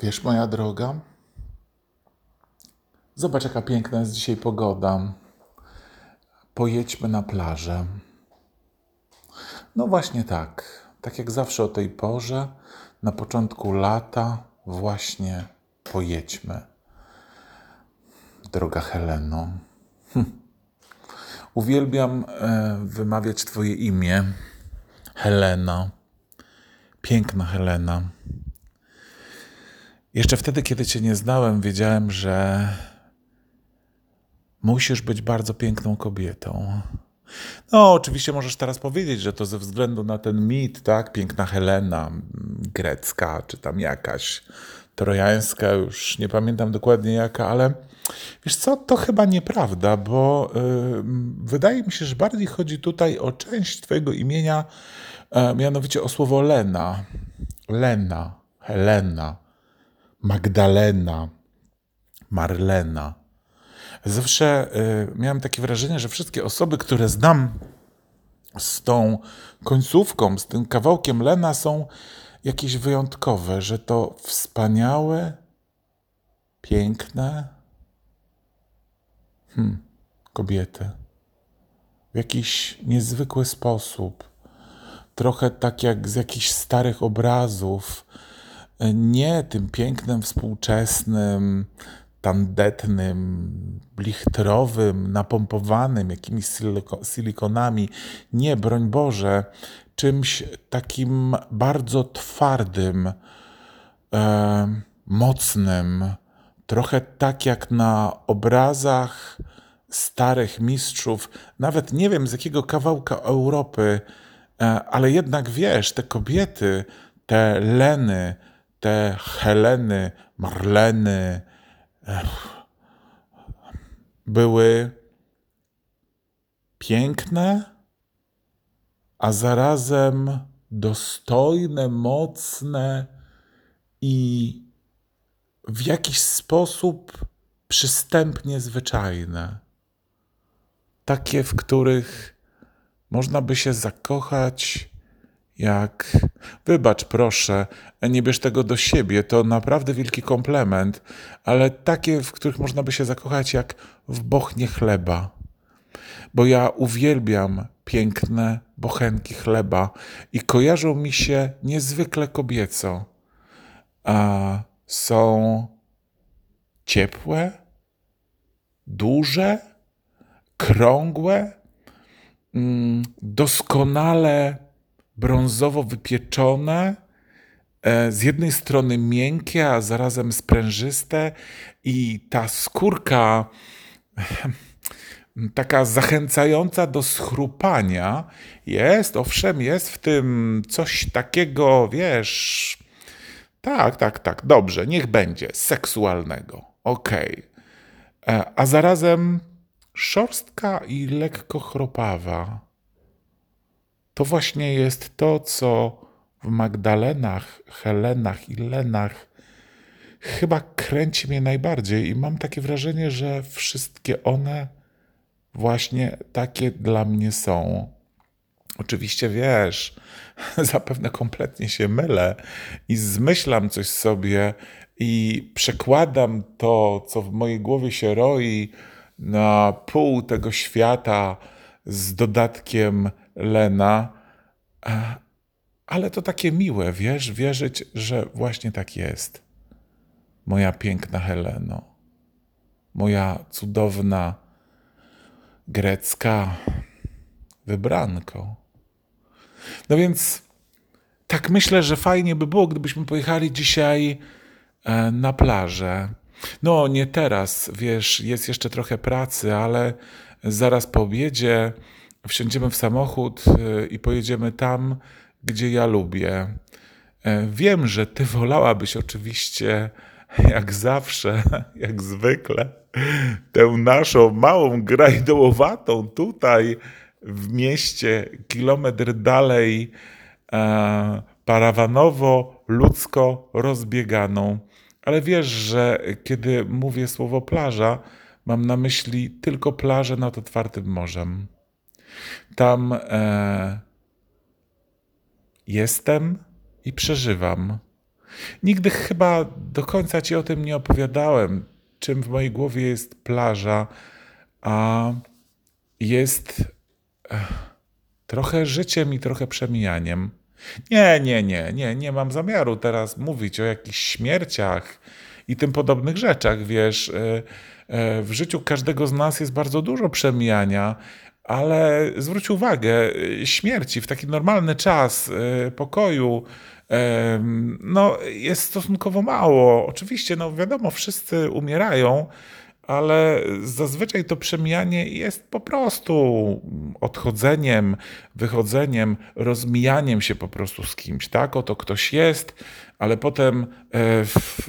Wiesz, moja droga, zobacz, jaka piękna jest dzisiaj pogoda. Pojedźmy na plażę. No właśnie tak. Tak jak zawsze o tej porze, na początku lata, właśnie pojedźmy. Droga Heleno. Hm. Uwielbiam e, wymawiać Twoje imię. Helena. Piękna Helena. Jeszcze wtedy, kiedy Cię nie znałem, wiedziałem, że musisz być bardzo piękną kobietą. No, oczywiście możesz teraz powiedzieć, że to ze względu na ten mit, tak? Piękna Helena, grecka, czy tam jakaś trojańska, już nie pamiętam dokładnie jaka, ale wiesz co, to chyba nieprawda, bo yy, wydaje mi się, że bardziej chodzi tutaj o część Twojego imienia, yy, mianowicie o słowo Lena. Lena, Helena. Magdalena, Marlena. Zawsze y, miałem takie wrażenie, że wszystkie osoby, które znam z tą końcówką, z tym kawałkiem Lena, są jakieś wyjątkowe, że to wspaniałe, piękne hmm, kobiety. W jakiś niezwykły sposób. Trochę tak jak z jakichś starych obrazów nie tym pięknym, współczesnym, tandetnym, blichtrowym, napompowanym jakimiś silikonami. Nie, broń Boże, czymś takim bardzo twardym, e, mocnym, trochę tak jak na obrazach starych mistrzów, nawet nie wiem z jakiego kawałka Europy, e, ale jednak wiesz, te kobiety, te Leny, te Heleny, Marleny były piękne, a zarazem dostojne, mocne i w jakiś sposób przystępnie zwyczajne. Takie, w których można by się zakochać jak wybacz proszę, nie bierz tego do siebie, to naprawdę wielki komplement, ale takie, w których można by się zakochać jak w bochnie chleba. Bo ja uwielbiam piękne bochenki chleba i kojarzą mi się niezwykle kobieco. A są ciepłe, duże, krągłe, mm, doskonale brązowo wypieczone, e, z jednej strony miękkie, a zarazem sprężyste i ta skórka taka zachęcająca do schrupania jest, owszem, jest w tym coś takiego, wiesz, tak, tak, tak, dobrze, niech będzie, seksualnego, okej. Okay. E, a zarazem szorstka i lekko chropawa to właśnie jest to, co w Magdalenach, Helenach i Lenach chyba kręci mnie najbardziej i mam takie wrażenie, że wszystkie one właśnie takie dla mnie są. Oczywiście wiesz, zapewne kompletnie się mylę i zmyślam coś sobie i przekładam to, co w mojej głowie się roi, na pół tego świata z dodatkiem Lena, ale to takie miłe, wiesz, wierzyć, że właśnie tak jest. Moja piękna Heleno, moja cudowna grecka wybranko. No więc tak myślę, że fajnie by było, gdybyśmy pojechali dzisiaj e, na plażę. No, nie teraz, wiesz, jest jeszcze trochę pracy, ale zaraz po obiedzie wsiądziemy w samochód e, i pojedziemy tam, gdzie ja lubię. E, wiem, że ty wolałabyś oczywiście, jak zawsze, jak zwykle, tę naszą małą grajdołowatą tutaj w mieście, kilometr dalej, e, parawanowo-ludzko rozbieganą. Ale wiesz, że kiedy mówię słowo plaża, mam na myśli tylko plażę nad otwartym morzem. Tam e, jestem i przeżywam. Nigdy chyba do końca ci o tym nie opowiadałem, czym w mojej głowie jest plaża, a jest trochę życiem i trochę przemijaniem. Nie, nie, nie, nie, nie mam zamiaru teraz mówić o jakichś śmierciach i tym podobnych rzeczach, wiesz. E, e, w życiu każdego z nas jest bardzo dużo przemijania, ale zwróć uwagę, e, śmierci w taki normalny czas pokoju, no, jest stosunkowo mało. Oczywiście, no wiadomo, wszyscy umierają, ale zazwyczaj to przemijanie jest po prostu odchodzeniem, wychodzeniem, rozmijaniem się po prostu z kimś, tak? Oto ktoś jest, ale potem e,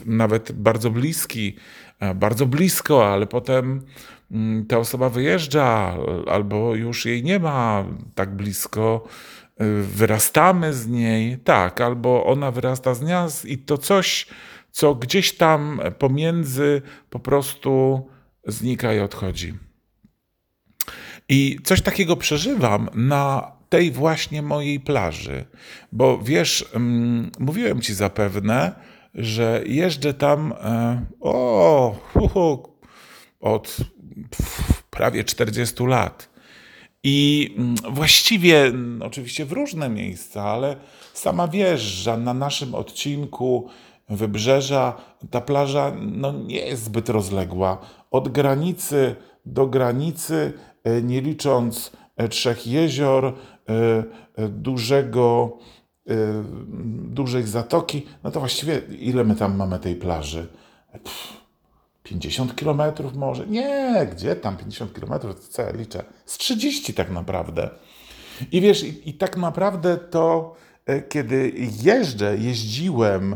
nawet bardzo bliski, e, bardzo blisko, ale potem mm, ta osoba wyjeżdża, albo już jej nie ma tak blisko, e, wyrastamy z niej, tak, albo ona wyrasta z nas i to coś, co gdzieś tam pomiędzy po prostu znika i odchodzi. I coś takiego przeżywam na tej właśnie mojej plaży, bo wiesz, mm, mówiłem ci zapewne, że jeżdżę tam e, o, hu, hu, od prawie 40 lat. I mm, właściwie, mm, oczywiście w różne miejsca, ale sama wiesz, że na naszym odcinku wybrzeża ta plaża no, nie jest zbyt rozległa. Od granicy do granicy, e, nie licząc e, trzech jezior, dużego, dużej zatoki, no to właściwie ile my tam mamy tej plaży? Pff, 50 kilometrów może? Nie, gdzie tam 50 kilometrów? Co ja liczę? Z 30 tak naprawdę. I wiesz, i, i tak naprawdę to, kiedy jeżdżę, jeździłem,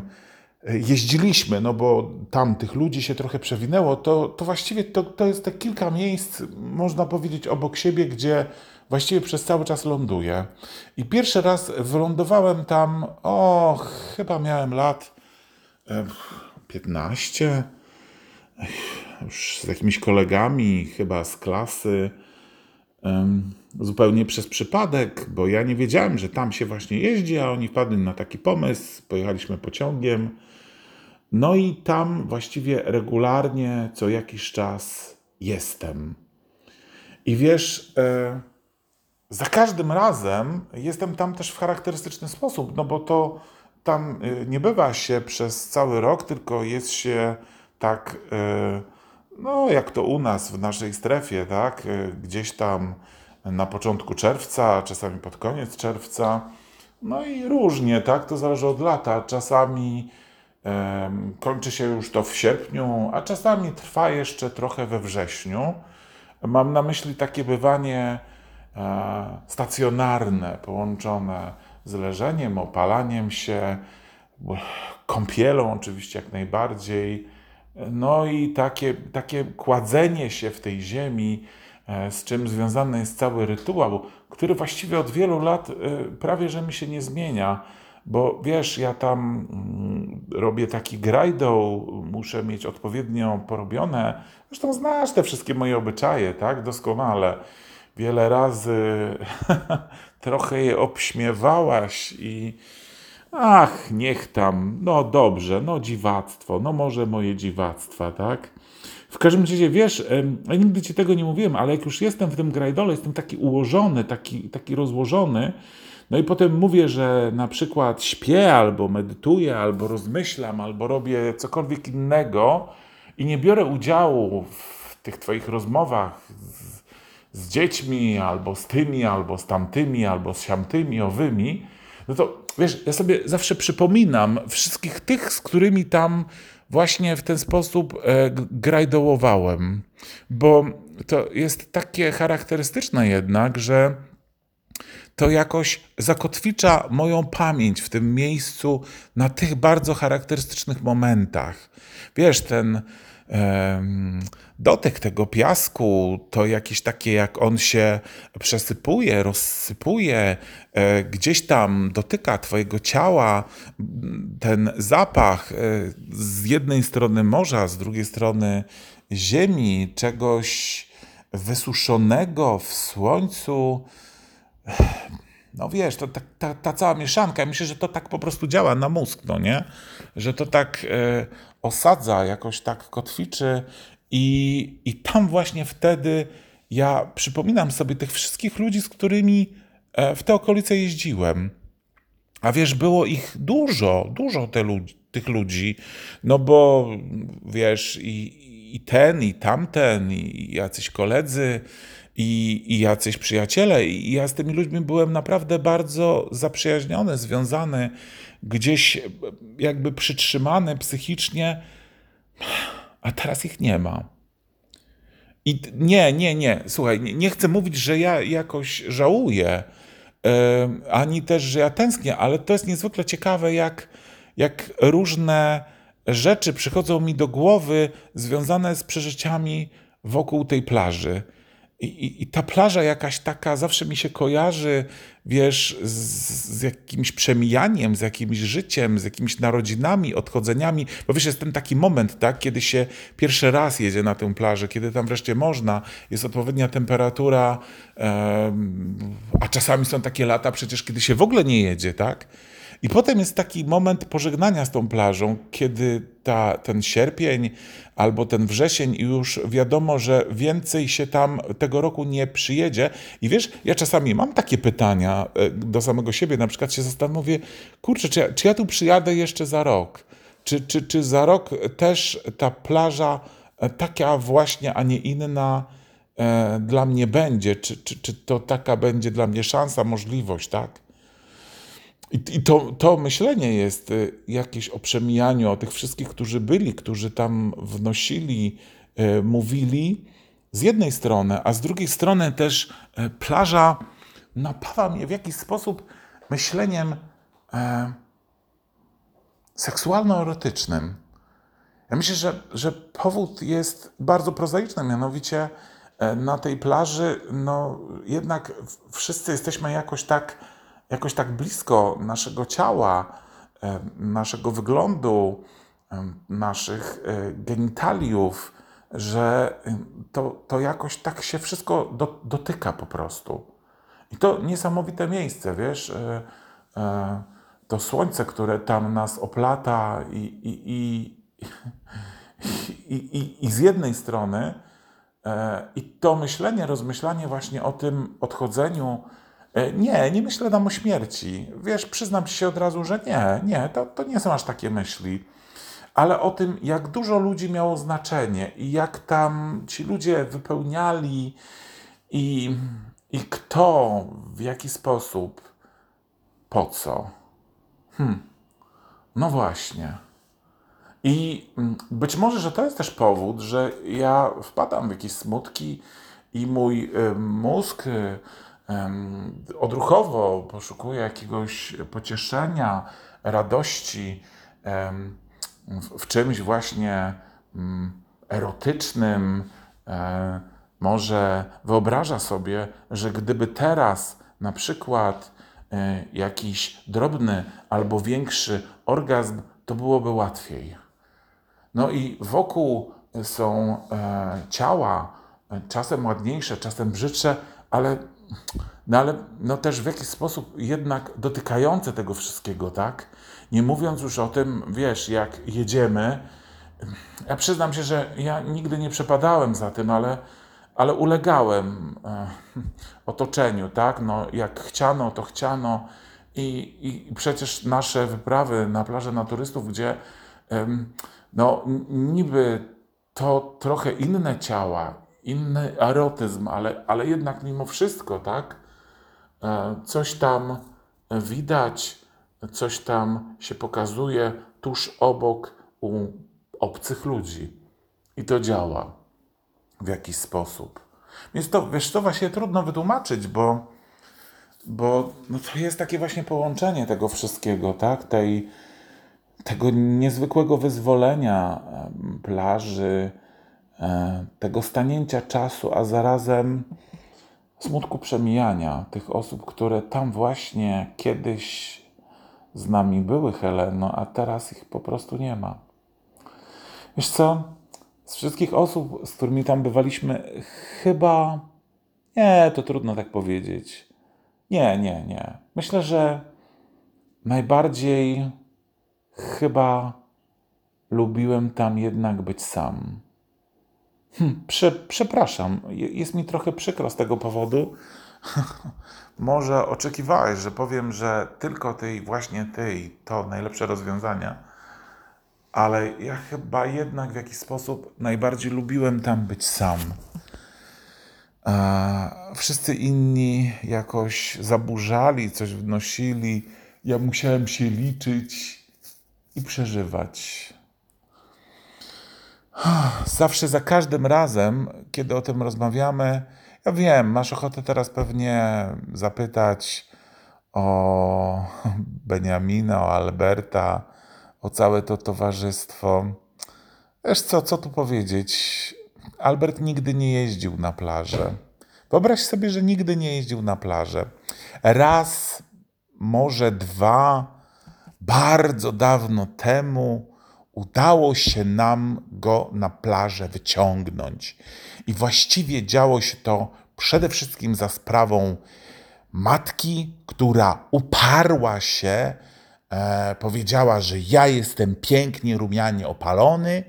jeździliśmy, no bo tam tych ludzi się trochę przewinęło, to, to właściwie to, to jest te kilka miejsc, można powiedzieć, obok siebie, gdzie właściwie przez cały czas ląduję. I pierwszy raz wylądowałem tam, o, chyba miałem lat 15, już z jakimiś kolegami, chyba z klasy zupełnie przez przypadek, bo ja nie wiedziałem, że tam się właśnie jeździ, a oni wpadli na taki pomysł. Pojechaliśmy pociągiem. No i tam właściwie regularnie co jakiś czas jestem. I wiesz, e, za każdym razem jestem tam też w charakterystyczny sposób, no bo to tam e, nie bywa się przez cały rok, tylko jest się tak, e, no jak to u nas w naszej strefie, tak, gdzieś tam na początku czerwca, czasami pod koniec czerwca. No i różnie, tak, to zależy od lata. Czasami Kończy się już to w sierpniu, a czasami trwa jeszcze trochę we wrześniu. Mam na myśli takie bywanie stacjonarne, połączone z leżeniem, opalaniem się, kąpielą oczywiście jak najbardziej. No i takie, takie kładzenie się w tej ziemi, e, z czym związany jest cały rytuał, który właściwie od wielu lat e, prawie że mi się nie zmienia bo wiesz, ja tam mm, robię taki grajdą, muszę mieć odpowiednio porobione. Zresztą znasz te wszystkie moje obyczaje, tak? Doskonale. Wiele razy trochę je obśmiewałaś i ach, niech tam, no dobrze, no dziwactwo, no może moje dziwactwa, tak? W każdym razie, wiesz, ja nigdy ci tego nie mówiłem, ale jak już jestem w tym grajdole, jestem taki ułożony, taki, taki rozłożony, no i potem mówię, że na przykład śpię, albo medytuję, albo rozmyślam, albo robię cokolwiek innego i nie biorę udziału w tych Twoich rozmowach z, dziećmi, albo z tymi, albo z tamtymi, albo z siamtymi, owymi, no to wiesz, ja sobie zawsze przypominam wszystkich tych, z którymi tam właśnie w ten sposób e, grajdołowałem, bo to jest takie charakterystyczne jednak, że to jakoś zakotwicza moją pamięć w tym miejscu na tych bardzo charakterystycznych momentach. Wiesz, ten dotyk tego piasku, to jakieś takie, jak on się przesypuje, rozsypuje, e, gdzieś tam dotyka Twojego ciała, ten zapach e, z jednej strony morza, z drugiej strony ziemi, czegoś wysuszonego w słońcu no wiesz, to ta, ta, ta cała mieszanka, myślę, że to tak po prostu działa na mózg, no nie? Że to tak e, osadza, jakoś tak kotwiczy i, i tam właśnie wtedy ja przypominam sobie tych wszystkich ludzi, z którymi e, w te okolice jeździłem. A wiesz, było ich dużo, dużo te ludzi, tych ludzi, no bo wiesz, i, i ten, i tamten, i jacyś koledzy, i, i jacyś przyjaciele. I ja z tymi ludźmi byłem naprawdę bardzo zaprzyjaźniony, związany, gdzieś jakby przytrzymany psychicznie, a teraz ich nie ma. I nie, nie, nie, słuchaj, nie, nie chcę mówić, że ja jakoś żałuję, yy, ani też, że ja tęsknię, ale to jest niezwykle ciekawe, jak, jak różne rzeczy przychodzą mi do głowy związane z przeżyciami wokół tej plaży. I, i, I, ta plaża jakaś taka zawsze mi się kojarzy, wiesz, z, z, jakimś przemijaniem, z jakimś życiem, z jakimiś narodzinami, odchodzeniami. Bo wiesz, jest ten taki moment, tak, kiedy się pierwszy raz jedzie na tę plażę, kiedy tam wreszcie można, jest odpowiednia temperatura, a czasami są takie lata przecież, kiedy się w ogóle nie jedzie, tak? I potem jest taki moment pożegnania z tą plażą, kiedy ta, ten sierpień albo ten wrzesień i już wiadomo, że więcej się tam tego roku nie przyjedzie. I wiesz, ja czasami mam takie pytania e, do samego siebie, na przykład się zastanowię, kurczę, czy ja, czy ja tu przyjadę jeszcze za rok? Czy, czy, czy za rok też ta plaża e, taka właśnie, a nie inna e, dla mnie będzie? Czy, czy, czy to taka będzie dla mnie szansa, możliwość, tak? I, I, to, to myślenie jest y, jakieś o przemijaniu, o tych wszystkich, którzy byli, którzy tam wnosili, y, mówili z jednej strony, a z drugiej strony też y, plaża napawa mnie w jakiś sposób myśleniem e, seksualno-erotycznym. Ja myślę, że, że powód jest bardzo prozaiczny, mianowicie na tej plaży, no jednak wszyscy jesteśmy jakoś tak jakoś tak blisko naszego ciała, e, naszego wyglądu, e, naszych e, genitaliów, że to, to jakoś tak się wszystko do, dotyka po prostu. I to niesamowite miejsce, wiesz, to słońce, które tam nas oplata i, i, i, i, i, i z jednej strony i to myślenie, rozmyślanie właśnie o tym odchodzeniu nie, nie myślę tam o śmierci. Wiesz, przyznam ci się od razu, że nie, nie, to, to nie są aż takie myśli. Ale o tym, jak dużo ludzi miało znaczenie i jak tam ci ludzie wypełniali i, i kto, w jaki sposób, po co. Hmm. No właśnie. I mm, być może, że to jest też powód, że ja wpadam w jakieś smutki i mój y, mózg y, odruchowo poszukuję jakiegoś pocieszenia, radości w czymś właśnie mm, erotycznym, e, może wyobraża sobie, że gdyby teraz na przykład e, jakiś drobny albo większy orgazm, to byłoby łatwiej. No i wokół są e, ciała, czasem ładniejsze, czasem brzydsze, ale no ale no też w jakiś sposób jednak dotykające tego wszystkiego, tak? Nie mówiąc już o tym, wiesz, jak jedziemy. Ja przyznam się, że ja nigdy nie przepadałem za tym, ale, ale ulegałem e, otoczeniu, tak? No, jak chciano, to chciano. I, I przecież nasze wyprawy na plażę naturystów, gdzie no, niby to trochę inne ciała, inny erotyzm, ale, ale jednak mimo wszystko, tak? E, coś tam widać, coś tam się pokazuje tuż obok u obcych ludzi. I to działa w jakiś sposób. Więc to, wiesz, to właśnie trudno wytłumaczyć, bo, bo no to jest takie właśnie połączenie tego wszystkiego, tak? Tej, tego niezwykłego wyzwolenia plaży, tego stanięcia czasu, a zarazem smutku przemijania tych osób, które tam właśnie kiedyś z nami były, Heleno, a teraz ich po prostu nie ma. Wiesz co? Z wszystkich osób, z którymi tam bywaliśmy, chyba. Nie, to trudno tak powiedzieć. Nie, nie, nie. Myślę, że najbardziej chyba lubiłem tam jednak być sam. Hm, prze, przepraszam, jest mi trochę przykro z tego powodu. Może oczekiwałeś, że powiem, że tylko ty i właśnie ty i to najlepsze rozwiązania, ale ja chyba jednak w jakiś sposób najbardziej lubiłem tam być sam. Wszyscy inni jakoś zaburzali, coś wnosili. Ja musiałem się liczyć i przeżywać. Zawsze za każdym razem, kiedy o tym rozmawiamy, ja wiem, masz ochotę teraz pewnie zapytać o Beniamina, o Alberta, o całe to towarzystwo. Wiesz co, co tu powiedzieć? Albert nigdy nie jeździł na plażę. Wyobraź sobie, że nigdy nie jeździł na plażę. Raz, może dwa, bardzo dawno temu udało się nam go na plażę wyciągnąć. I właściwie działo się to przede wszystkim za sprawą matki, która uparła się, e, powiedziała, że ja jestem pięknie rumianie opalony,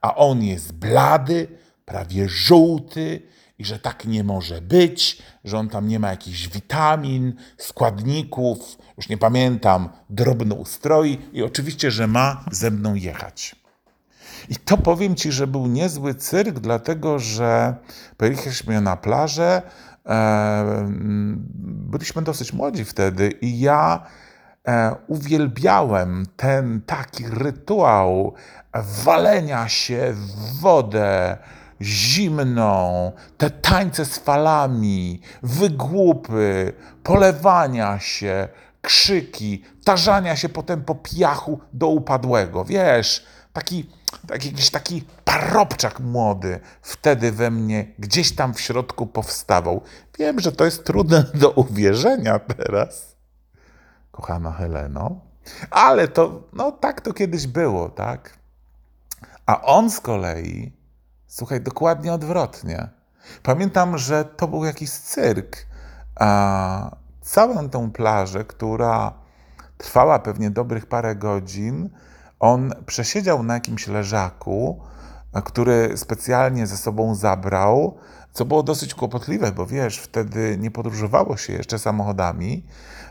a on jest blady, prawie żółty i że tak nie może być, że on tam nie ma jakichś witamin, składników, już nie pamiętam, drobnoustroi i oczywiście, że ma ze mną jechać. I to powiem Ci, że był niezły cyrk, dlatego że pojechaliśmy na plażę, e, byliśmy dosyć młodzi wtedy i ja e, uwielbiałem ten taki rytuał walenia się w wodę, zimną, te tańce z falami, wygłupy, polewania się, krzyki, tarzania się potem po piachu do upadłego. Wiesz, taki, taki jakiś taki parobczak młody wtedy we mnie gdzieś tam w środku powstawał. Wiem, że to jest trudne do uwierzenia teraz, kochana Heleno, ale to, no tak to kiedyś było, tak? A on z kolei Słuchaj, dokładnie odwrotnie. Pamiętam, że to był jakiś cyrk. A całą tą plażę, która trwała pewnie dobrych parę godzin, on przesiedział na jakimś leżaku, który specjalnie ze sobą zabrał, co było dosyć kłopotliwe, bo wiesz, wtedy nie podróżowało się jeszcze samochodami,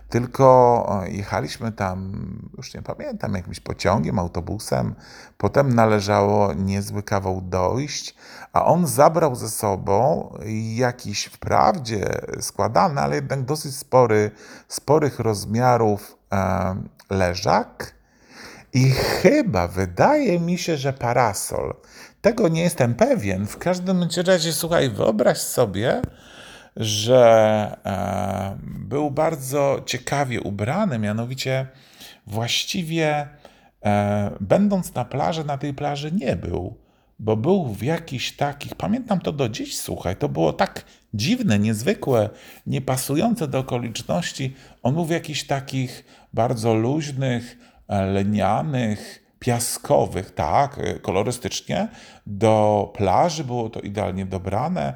tylko jechaliśmy tam, już nie pamiętam, jakimś pociągiem, autobusem. Potem należało niezły kawał dojść, a on zabrał ze sobą jakiś wprawdzie składany, ale jednak dosyć spory, sporych rozmiarów e, leżak. I chyba wydaje mi się, że parasol. Tego nie jestem pewien. W każdym razie, słuchaj, wyobraź sobie, że e, był bardzo ciekawie ubrany, mianowicie właściwie e, będąc na plaży, na tej plaży nie był, bo był w jakichś takich, pamiętam to do dziś, słuchaj, to było tak dziwne, niezwykłe, niepasujące do okoliczności. On był w jakichś takich bardzo luźnych, e, lenianych, piaskowych, tak, kolorystycznie, do plaży było to idealnie dobrane.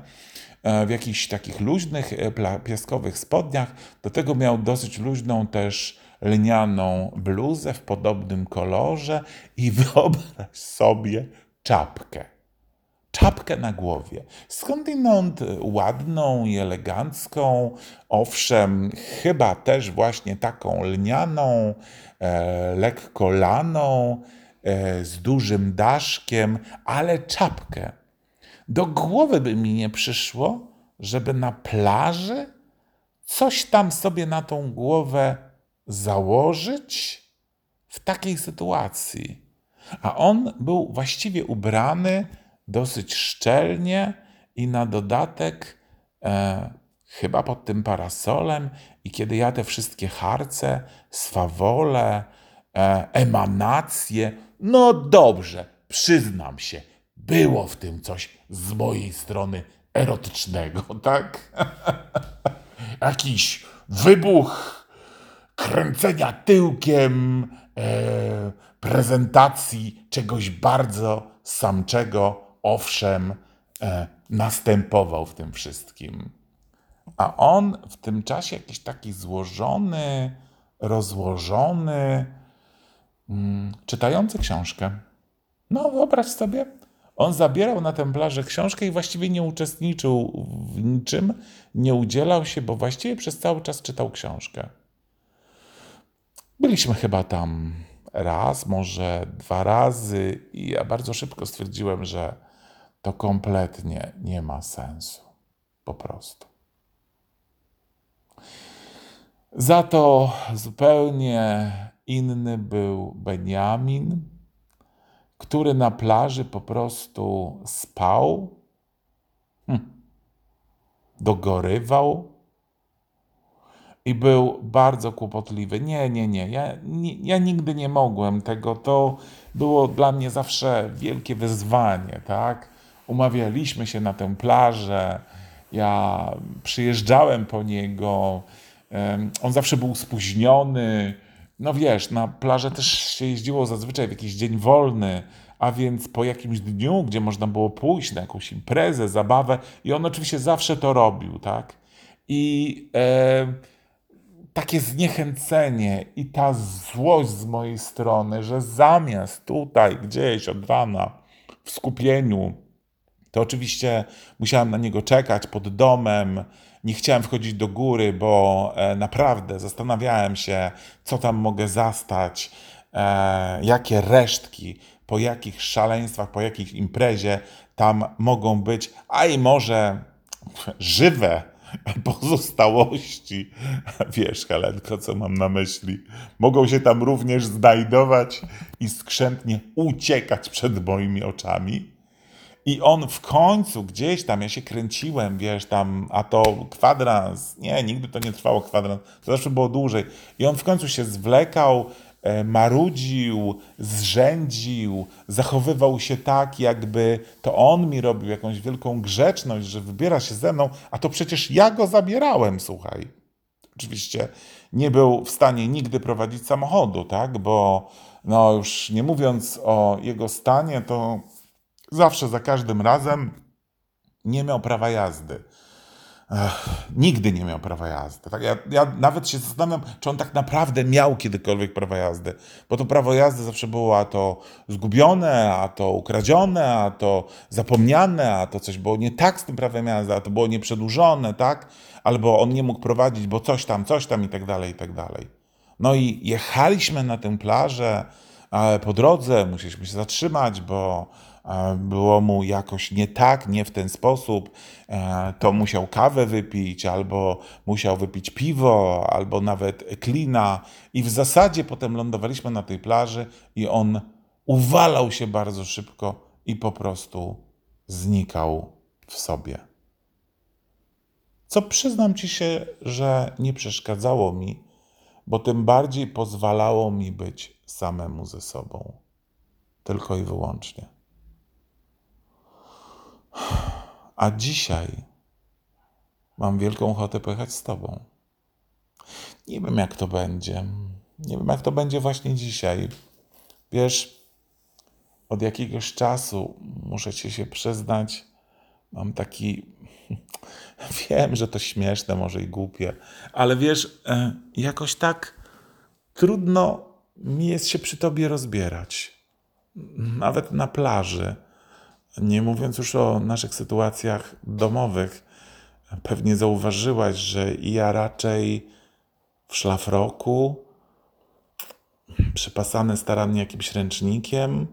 E, w jakichś takich luźnych, e, piaskowych spodniach. Do tego miał dosyć luźną też lnianą bluzę w podobnym kolorze i wyobraź sobie czapkę. Czapkę na głowie. Skądinąd ładną i elegancką, owszem, chyba też właśnie taką lnianą, e, lekko laną, e, z dużym daszkiem, ale czapkę do głowy by mi nie przyszło, żeby na plaży coś tam sobie na tą głowę założyć w takiej sytuacji. A on był właściwie ubrany dosyć szczelnie i na dodatek e, chyba pod tym parasolem. I kiedy ja te wszystkie harce, swawole, e, emanacje, no dobrze, przyznam się, było w tym coś z mojej strony erotycznego, tak? Jakiś wybuch kręcenia tyłkiem, e, prezentacji czegoś bardzo samczego, owszem, e, następował w tym wszystkim. A on w tym czasie jakiś taki złożony, rozłożony, mm, czytający książkę. No, wyobraź sobie, on zabierał na tę plażę książkę i właściwie nie uczestniczył w niczym, nie udzielał się, bo właściwie przez cały czas czytał książkę. Byliśmy chyba tam raz, może dwa razy, i ja bardzo szybko stwierdziłem, że to kompletnie nie ma sensu. Po prostu. Za to zupełnie inny był Benjamin, który na plaży po prostu spał, hm, dogorywał i był bardzo kłopotliwy. Nie, nie, nie. Ja, nie. ja nigdy nie mogłem tego. To było dla mnie zawsze wielkie wyzwanie, tak? Umawialiśmy się na tę plażę. Ja przyjeżdżałem po niego. On zawsze był spóźniony. No wiesz, na plażę też się jeździło zazwyczaj w jakiś dzień wolny, a więc po jakimś dniu, gdzie można było pójść na jakąś imprezę, zabawę, i on oczywiście zawsze to robił, tak? I e, takie zniechęcenie i ta złość z mojej strony, że zamiast tutaj gdzieś od rana w skupieniu, to oczywiście musiałem na niego czekać pod domem. Nie chciałem wchodzić do góry, bo e, naprawdę zastanawiałem się, co tam mogę zastać, e, jakie resztki, po jakich szaleństwach, po jakich imprezie tam mogą być, a i może żywe pozostałości. Wiesz, Helenko, co mam na myśli? Mogą się tam również znajdować i skrzętnie uciekać przed moimi oczami. I on w końcu gdzieś tam, ja się kręciłem, wiesz, tam, a to kwadrans, nie, nigdy to nie trwało kwadrans, to zawsze było dłużej. I on w końcu się zwlekał, E, marudził, zrzędził, zachowywał się tak, jakby to on mi robił jakąś wielką grzeczność, że wybiera się ze mną, a to przecież ja go zabierałem, słuchaj. Oczywiście nie był w stanie nigdy prowadzić samochodu, tak, bo no już nie mówiąc o jego stanie, to zawsze za każdym razem nie miał prawa jazdy. Ech, nigdy nie miał prawa jazdy. Tak? Ja, ja, nawet się zastanawiam, czy on tak naprawdę miał kiedykolwiek prawo jazdy, bo to prawo jazdy zawsze było a to zgubione, a to ukradzione, a to zapomniane, a to coś było nie tak z tym prawem jazdy, a to było nieprzedłużone, tak? Albo on nie mógł prowadzić, bo coś tam, coś tam i tak dalej, i tak dalej. No i jechaliśmy na tę plażę, ale po drodze musieliśmy się zatrzymać, bo było mu jakoś nie tak, nie w ten sposób, e, to musiał kawę wypić, albo musiał wypić piwo, albo nawet klina. I w zasadzie potem lądowaliśmy na tej plaży i on uwalał się bardzo szybko i po prostu znikał w sobie. Co przyznam ci się, że nie przeszkadzało mi, bo tym bardziej pozwalało mi być samemu ze sobą. Tylko i wyłącznie. A dzisiaj mam wielką ochotę pojechać z Tobą. Nie wiem, jak to będzie. Nie wiem, jak to będzie właśnie dzisiaj. Wiesz, od jakiegoś czasu, muszę Ci się przyznać, mam taki. Wiem, że to śmieszne, może i głupie, ale wiesz, e, jakoś tak trudno mi jest się przy Tobie rozbierać. Nawet na plaży nie mówiąc już o naszych sytuacjach domowych, pewnie zauważyłaś, że ja raczej w szlafroku, przypasany starannie jakimś ręcznikiem,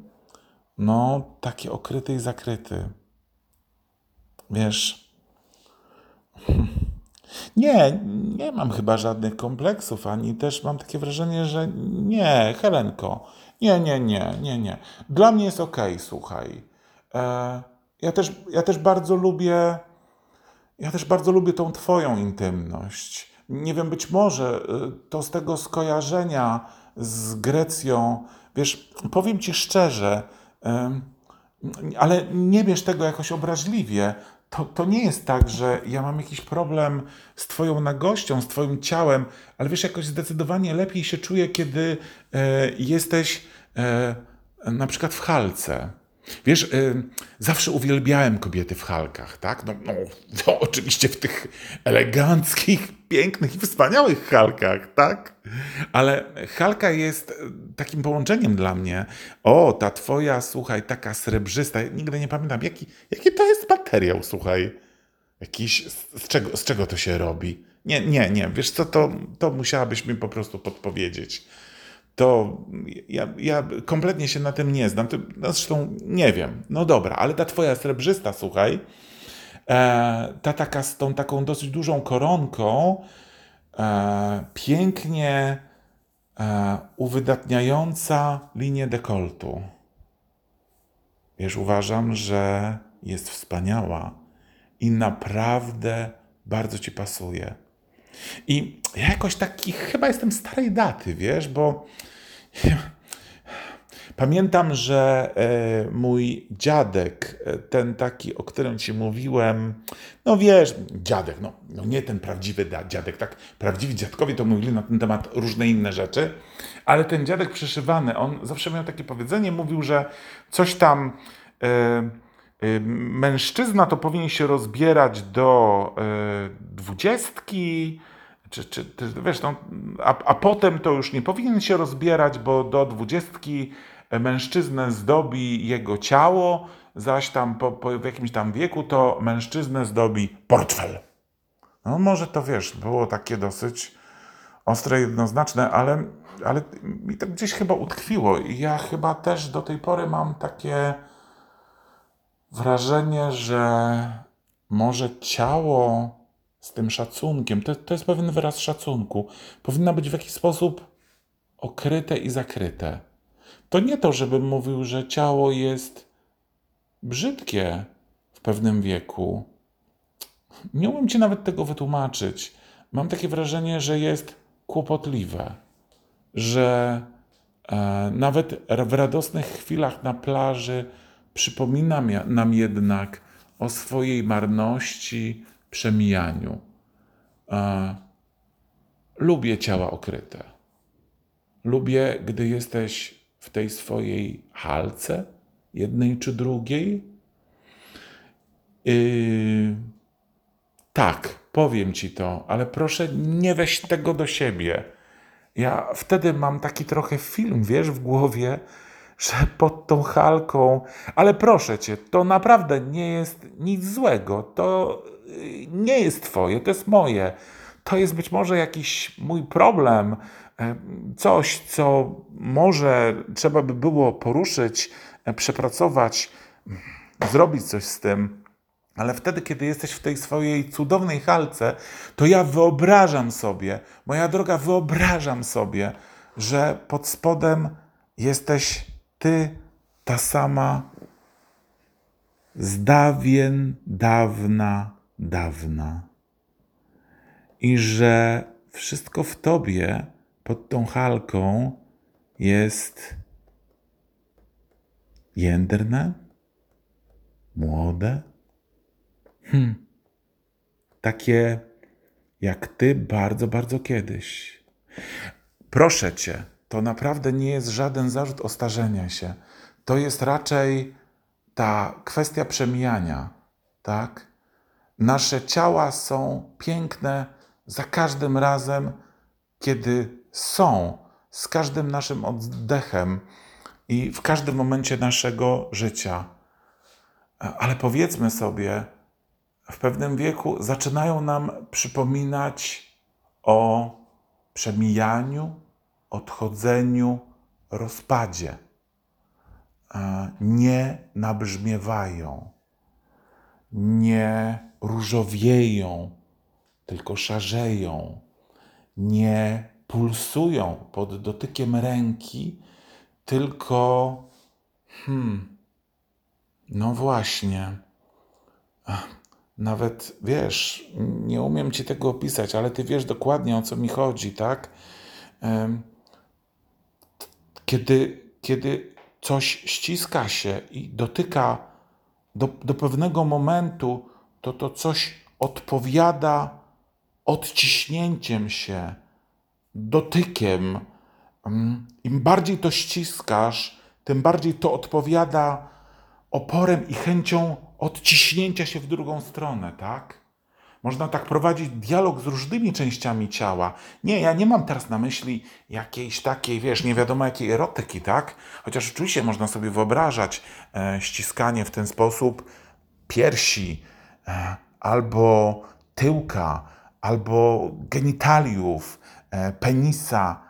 no taki okryty i zakryty. Wiesz, nie, nie mam chyba żadnych kompleksów, ani też mam takie wrażenie, że nie, Helenko, nie, nie, nie, nie, nie. Dla mnie jest okej, okay, słuchaj. E, ja też, ja też bardzo lubię, ja też bardzo lubię tą Twoją intymność. Nie wiem, być może e, to z tego skojarzenia z Grecją, wiesz, powiem Ci szczerze, ale nie bierz tego jakoś obraźliwie. To, to nie jest tak, że ja mam jakiś problem z Twoją nagością, z Twoim ciałem, ale wiesz, jakoś zdecydowanie lepiej się czuję, kiedy e, jesteś na przykład w halce Wiesz, y, zawsze uwielbiałem kobiety w halkach, tak? No, no, no, oczywiście w tych eleganckich, pięknych i wspaniałych halkach, tak? Ale halka jest y, takim połączeniem dla mnie. O, ta twoja, słuchaj, taka srebrzysta, nigdy nie pamiętam, jaki, jaki to jest materiał, słuchaj. Jakiś, z, z, czego, z czego to się robi? Nie, nie, nie, wiesz co, to, to musiałabyś mi po prostu podpowiedzieć to ja, ja kompletnie się na tym nie znam. No zresztą nie wiem. No dobra, ale ta twoja srebrzysta, słuchaj, e, ta taka z tą taką dosyć dużą koronką, e, pięknie e, uwydatniająca linię dekoltu. Wiesz, uważam, że jest wspaniała i naprawdę bardzo ci pasuje. I ja jakoś taki chyba jestem starej daty, wiesz, bo pamiętam, że e, mój dziadek, e, ten taki, o którym ci mówiłem, no wiesz, dziadek, no, no nie ten prawdziwy dziadek, tak? Prawdziwi dziadkowie to mówili na ten temat różne inne rzeczy, ale ten dziadek przyszywany, on zawsze miał takie powiedzenie, mówił, że coś tam. E, mężczyzna to powinien się rozbierać do dwudziestki, czy, czy, wiesz, no, a, a potem to już nie powinien się rozbierać, bo do dwudziestki mężczyznę zdobi jego ciało, zaś tam po, po, w jakimś tam wieku to mężczyznę zdobi portfel. No może to wiesz, było takie dosyć ostre, jednoznaczne, ale, ale mi to gdzieś chyba utkwiło i ja chyba też do tej pory mam takie wrażenie, że może ciało z tym szacunkiem, to, to jest pewien wyraz szacunku, powinna być w jakiś sposób okryte i zakryte. To nie to, żebym mówił, że ciało jest brzydkie w pewnym wieku. Nie umiem ci nawet tego wytłumaczyć. Mam takie wrażenie, że jest kłopotliwe, że e, nawet w radosnych chwilach na plaży przypomina nam jednak o swojej marności, przemijaniu. E, lubię ciała okryte. Lubię, gdy jesteś w tej swojej halce, jednej czy drugiej. Tak, powiem ci to, ale proszę nie weź tego do siebie. Ja wtedy mam taki trochę film, wiesz, w głowie, że pod tą halką, ale proszę cię, to naprawdę nie jest nic złego. To nie jest Twoje, to jest moje. To jest być może jakiś mój problem, coś, co może trzeba by było poruszyć, e, przepracować, zrobić coś z tym. Ale wtedy, kiedy jesteś w tej swojej cudownej halce, to ja wyobrażam sobie, moja droga, wyobrażam sobie, że pod spodem jesteś ty, ta sama z dawien dawna dawna i że wszystko w tobie pod tą halką jest jędrne, młode, hm. takie jak ty bardzo, bardzo kiedyś. Proszę cię, to naprawdę nie jest żaden zarzut ostarzenia się. To jest raczej ta kwestia przemijania, tak? Nasze ciała są piękne za każdym razem, kiedy są, z każdym naszym oddechem i w każdym momencie naszego życia. Ale powiedzmy sobie, w pewnym wieku zaczynają nam przypominać o przemijaniu, odchodzeniu, rozpadzie. Nie nabrzmiewają, nie różowieją, tylko szarzeją, nie pulsują pod dotykiem ręki, tylko hmm, no właśnie. Nawet wiesz, nie umiem ci tego opisać, ale ty wiesz dokładnie o co mi chodzi, tak? Kiedy, kiedy coś ściska się i dotyka do, do pewnego momentu, to to coś odpowiada odciśnięciem się, dotykiem. Mm, Im bardziej to ściskasz, tym bardziej to odpowiada oporem i chęcią odciśnięcia się w drugą stronę, tak? Można tak prowadzić dialog z różnymi częściami ciała. Nie, ja nie mam teraz na myśli jakiejś takiej, wiesz, nie wiadomo jakiej erotyki, tak? Chociaż oczywiście można sobie wyobrażać e, ściskanie w ten sposób piersi, e, albo tyłka, albo genitaliów, e, penisa,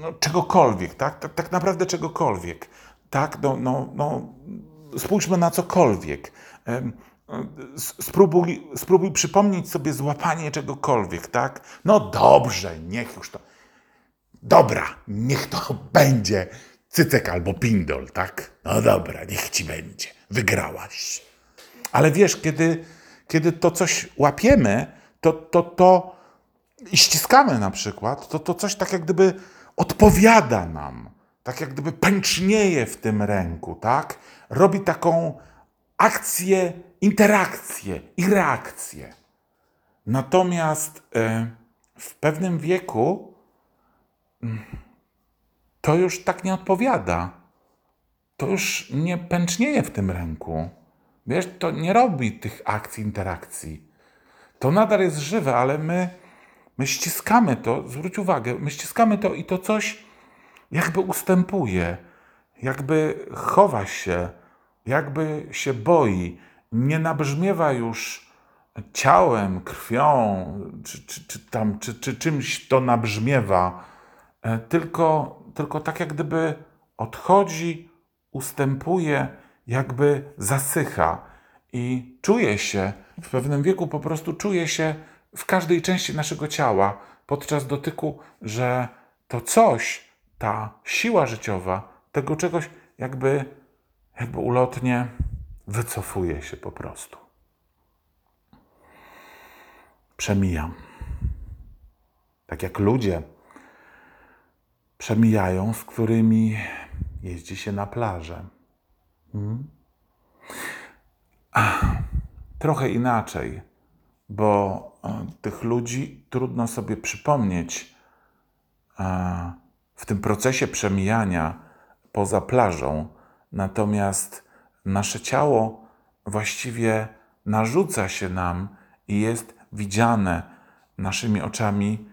no, czegokolwiek, tak? tak? Tak naprawdę czegokolwiek, tak? No, no, no, spójrzmy na cokolwiek. Em, Spróbuj, spróbuj przypomnieć sobie złapanie czegokolwiek, tak? No dobrze, niech już to. Dobra, niech to będzie cycek albo pindol, tak? No dobra, niech ci będzie. Wygrałaś. Ale wiesz, kiedy, kiedy to coś łapiemy, to, to, to i ściskamy na przykład, to to coś tak jak gdyby odpowiada nam. Tak jak gdyby pęcznieje w tym ręku, tak? Robi taką akcję, interakcję i reakcję. Natomiast e, w pewnym wieku mm, to już tak nie odpowiada. To już nie pęcznieje w tym ręku. Wiesz, to nie robi tych akcji, interakcji. To nadal jest żywe, ale my, my ściskamy to, zwróć uwagę, my ściskamy to i to coś jakby ustępuje, jakby chowa się, jakby się boi, nie nabrzmiewa już ciałem, krwią, czy, czy, czy, tam, czy, czy czymś to nabrzmiewa, e, tylko, tylko tak jak gdyby odchodzi, ustępuje, jakby zasycha i czuje się, w pewnym wieku po prostu czuje się w każdej części naszego ciała podczas dotyku, że to coś, ta siła życiowa, tego czegoś jakby jakby ulotnie wycofuje się po prostu. Przemijam. Tak jak ludzie przemijają, z którymi jeździ się na plażę. Hmm? Trochę inaczej, bo e, tych ludzi trudno sobie przypomnieć e, w tym procesie przemijania poza plażą Natomiast nasze ciało właściwie narzuca się nam i jest widziane naszymi oczami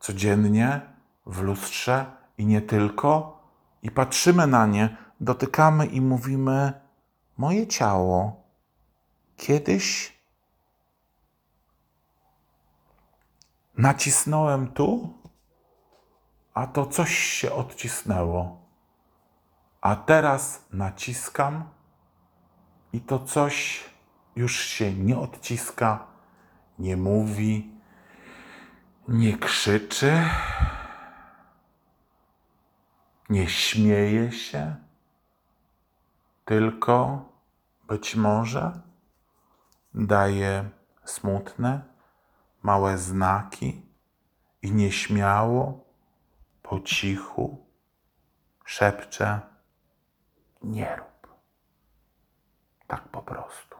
codziennie w lustrze i nie tylko. I patrzymy na nie, dotykamy i mówimy: Moje ciało kiedyś nacisnąłem tu, a to coś się odcisnęło. A teraz naciskam i to coś już się nie odciska, nie mówi, nie krzyczy, nie śmieje się, tylko być może daje smutne, małe znaki i nieśmiało, po cichu szepcze nie rób. Tak po prostu.